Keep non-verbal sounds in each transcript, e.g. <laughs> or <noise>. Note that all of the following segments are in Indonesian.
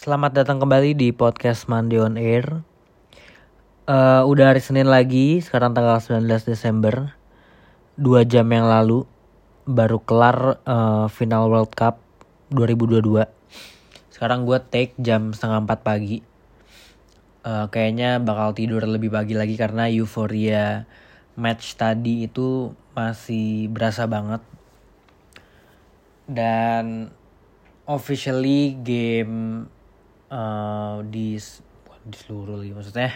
Selamat datang kembali di podcast Mandi on Air. Eh, udah hari Senin lagi, sekarang tanggal 19 Desember. Dua jam yang lalu baru kelar eh, final World Cup 2022. Sekarang gue take jam setengah 4 pagi. Eh, kayaknya bakal tidur lebih pagi lagi karena euforia match tadi itu masih berasa banget. Dan officially game uh, di di seluruh liga maksudnya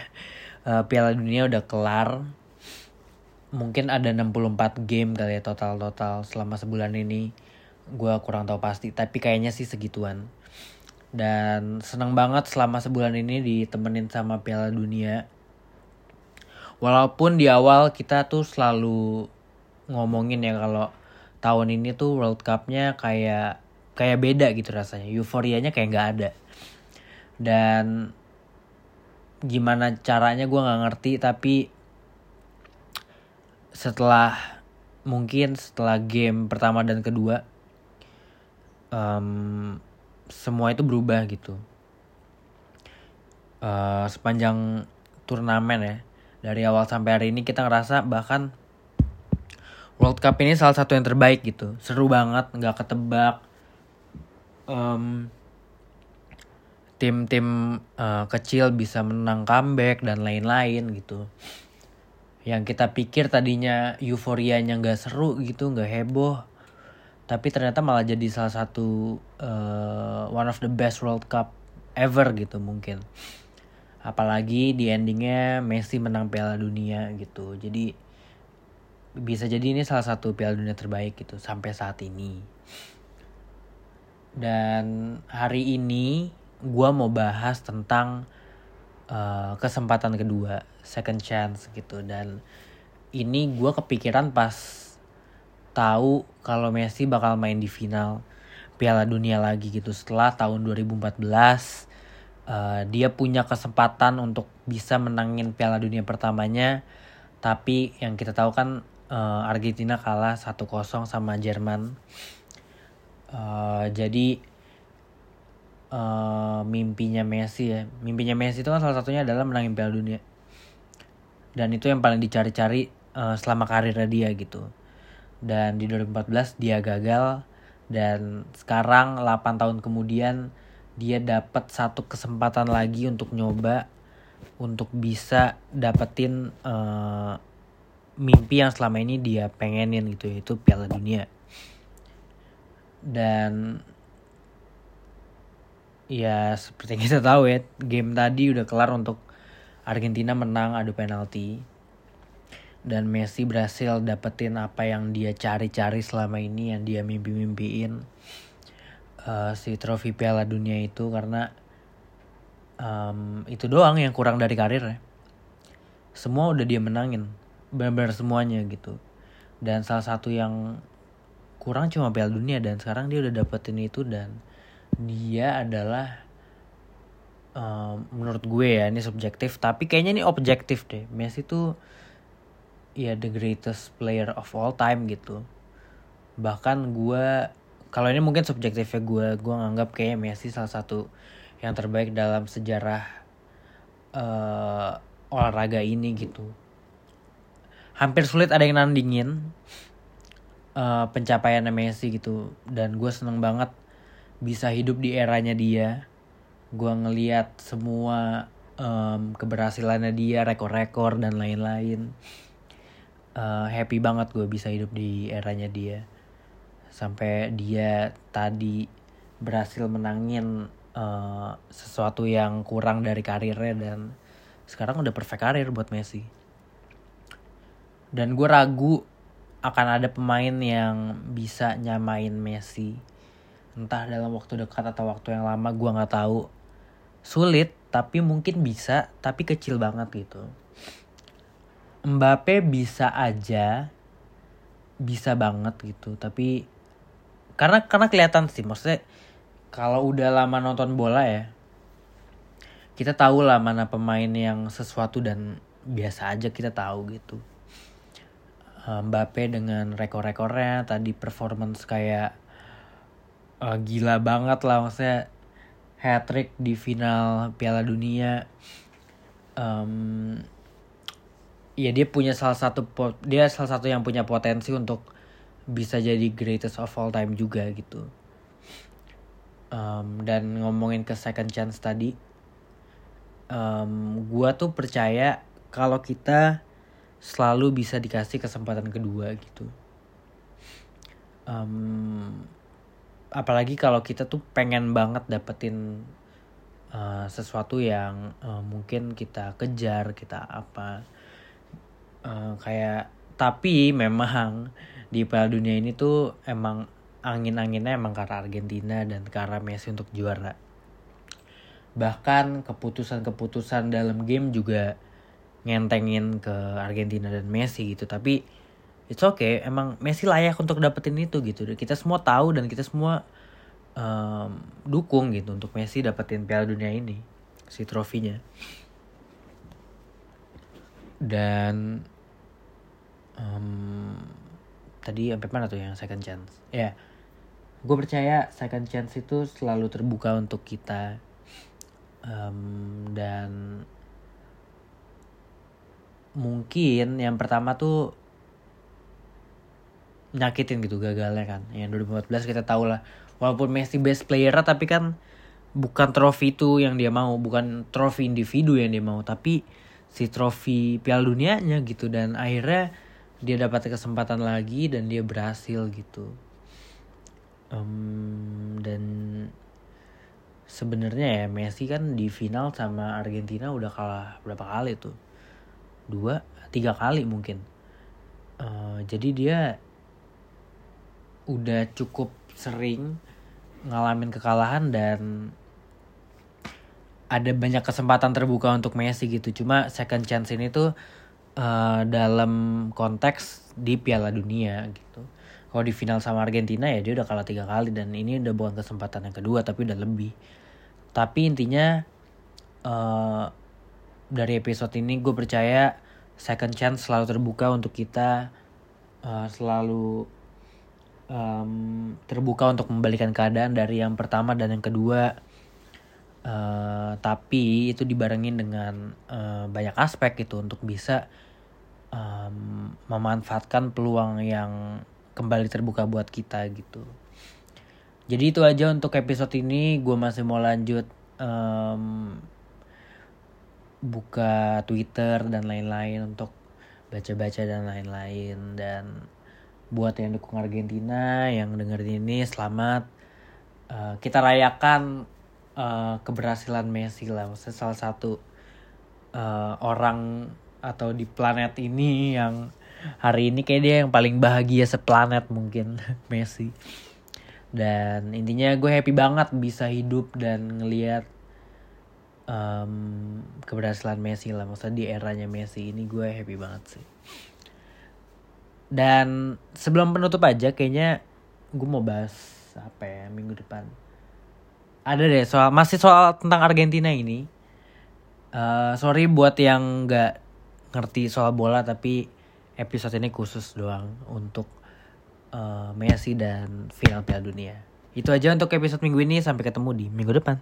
uh, Piala Dunia udah kelar. Mungkin ada 64 game kali ya total total selama sebulan ini. Gue kurang tahu pasti tapi kayaknya sih segituan. Dan senang banget selama sebulan ini ditemenin sama Piala Dunia. Walaupun di awal kita tuh selalu ngomongin ya kalau tahun ini tuh World Cup-nya kayak kayak beda gitu rasanya. Euforianya kayak nggak ada dan gimana caranya gue nggak ngerti tapi setelah mungkin setelah game pertama dan kedua um, semua itu berubah gitu. Uh, sepanjang turnamen ya dari awal sampai hari ini kita ngerasa bahkan World Cup ini salah satu yang terbaik gitu. Seru banget nggak ketebak. Um, tim-tim uh, kecil bisa menang comeback dan lain-lain gitu. Yang kita pikir tadinya euforianya nggak seru gitu, nggak heboh, tapi ternyata malah jadi salah satu uh, one of the best World Cup ever gitu mungkin. Apalagi di endingnya Messi menang Piala Dunia gitu. Jadi bisa jadi ini salah satu Piala Dunia terbaik gitu sampai saat ini. Dan hari ini gue mau bahas tentang uh, kesempatan kedua, second chance gitu. Dan ini gue kepikiran pas tahu kalau Messi bakal main di final Piala Dunia lagi gitu. Setelah tahun 2014 uh, dia punya kesempatan untuk bisa menangin Piala Dunia pertamanya. Tapi yang kita tahu kan uh, Argentina kalah 1-0 sama Jerman. Uh, jadi uh, mimpinya Messi ya, mimpinya Messi itu kan salah satunya adalah menangin Piala Dunia. Dan itu yang paling dicari-cari uh, selama karirnya dia gitu. Dan di 2014 dia gagal dan sekarang 8 tahun kemudian dia dapat satu kesempatan lagi untuk nyoba untuk bisa dapetin uh, mimpi yang selama ini dia pengenin gitu yaitu Piala Dunia dan ya seperti yang kita tahu ya game tadi udah kelar untuk Argentina menang adu penalti. Dan Messi berhasil dapetin apa yang dia cari-cari selama ini yang dia mimpi-mimpiin. Uh, si trofi Piala Dunia itu karena um, itu doang yang kurang dari karirnya semua udah dia menangin benar-benar semuanya gitu. Dan salah satu yang kurang cuma Piala Dunia dan sekarang dia udah dapetin itu dan dia adalah um, menurut gue ya ini subjektif. Tapi kayaknya ini objektif deh. Messi tuh ya the greatest player of all time gitu. Bahkan gue kalau ini mungkin subjektifnya gue gue nganggap kayak Messi salah satu yang terbaik dalam sejarah uh, olahraga ini gitu. Hampir sulit ada yang nandingin uh, pencapaian Messi gitu. Dan gue seneng banget bisa hidup di eranya dia. Gue ngeliat semua um, keberhasilannya dia rekor-rekor dan lain-lain. Uh, happy banget gue bisa hidup di eranya dia. Sampai dia tadi berhasil menangin uh, sesuatu yang kurang dari karirnya dan sekarang udah perfect karir buat Messi. Dan gue ragu akan ada pemain yang bisa nyamain Messi entah dalam waktu dekat atau waktu yang lama gue nggak tahu. Sulit tapi mungkin bisa tapi kecil banget gitu. Mbappe bisa aja bisa banget gitu tapi karena karena kelihatan sih maksudnya kalau udah lama nonton bola ya kita tahu lah mana pemain yang sesuatu dan biasa aja kita tahu gitu. Eh, Mbappe dengan rekor-rekornya tadi performance kayak uh, gila banget lah maksudnya hat trick di final Piala Dunia. Um, ya dia punya salah satu dia salah satu yang punya potensi untuk bisa jadi greatest of all time juga gitu. Um, dan ngomongin ke second chance tadi um, gua tuh percaya kalau kita selalu bisa dikasih kesempatan kedua gitu. Um, apalagi kalau kita tuh pengen banget dapetin uh, sesuatu yang uh, mungkin kita kejar kita apa. Uh, kayak tapi memang di Piala Dunia ini tuh emang angin-anginnya emang karena Argentina dan karena Messi untuk juara. Bahkan keputusan-keputusan dalam game juga ngentengin ke Argentina dan Messi gitu. Tapi it's okay emang Messi layak untuk dapetin itu gitu. Kita semua tahu dan kita semua um, dukung gitu untuk Messi dapetin Piala Dunia ini si trofinya. Dan um, tadi sampai mana tuh yang second chance? Ya yeah. gue percaya second chance itu selalu terbuka untuk kita. Um, dan mungkin yang pertama tuh nyakitin gitu gagalnya kan. Yang 2014 kita tahu lah. Walaupun Messi best player tapi kan bukan trofi itu yang dia mau. Bukan trofi individu yang dia mau tapi si trofi Piala Dunianya gitu. Dan akhirnya dia dapat kesempatan lagi dan dia berhasil gitu. Um, dan sebenarnya ya Messi kan di final sama Argentina udah kalah berapa kali tuh? Dua tiga kali mungkin. Uh, jadi dia udah cukup sering ngalamin kekalahan dan ada banyak kesempatan terbuka untuk Messi gitu. Cuma second chance ini tuh uh, dalam konteks di Piala Dunia gitu. Kalau di final sama Argentina ya dia udah kalah tiga kali dan ini udah bukan kesempatan yang kedua tapi udah lebih. Tapi intinya uh, dari episode ini gue percaya second chance selalu terbuka untuk kita uh, selalu um, terbuka untuk membalikan keadaan dari yang pertama dan yang kedua uh, tapi itu dibarengin dengan uh, banyak aspek gitu untuk bisa um, memanfaatkan peluang yang kembali terbuka buat kita gitu jadi itu aja untuk episode ini. Gue masih mau lanjut um, buka Twitter dan lain-lain untuk baca-baca dan lain-lain. Dan buat yang dukung Argentina, yang dengerin ini selamat. Uh, kita rayakan uh, keberhasilan Messi lah. Maksudnya salah satu uh, orang atau di planet ini yang hari ini kayak dia yang paling bahagia seplanet mungkin <laughs> Messi dan intinya gue happy banget bisa hidup dan ngelihat um, keberhasilan Messi lah maksudnya di eranya Messi ini gue happy banget sih dan sebelum penutup aja kayaknya gue mau bahas apa ya minggu depan ada deh soal masih soal tentang Argentina ini uh, sorry buat yang nggak ngerti soal bola tapi episode ini khusus doang untuk uh, Messi dan final Piala Dunia. Itu aja untuk episode minggu ini. Sampai ketemu di minggu depan.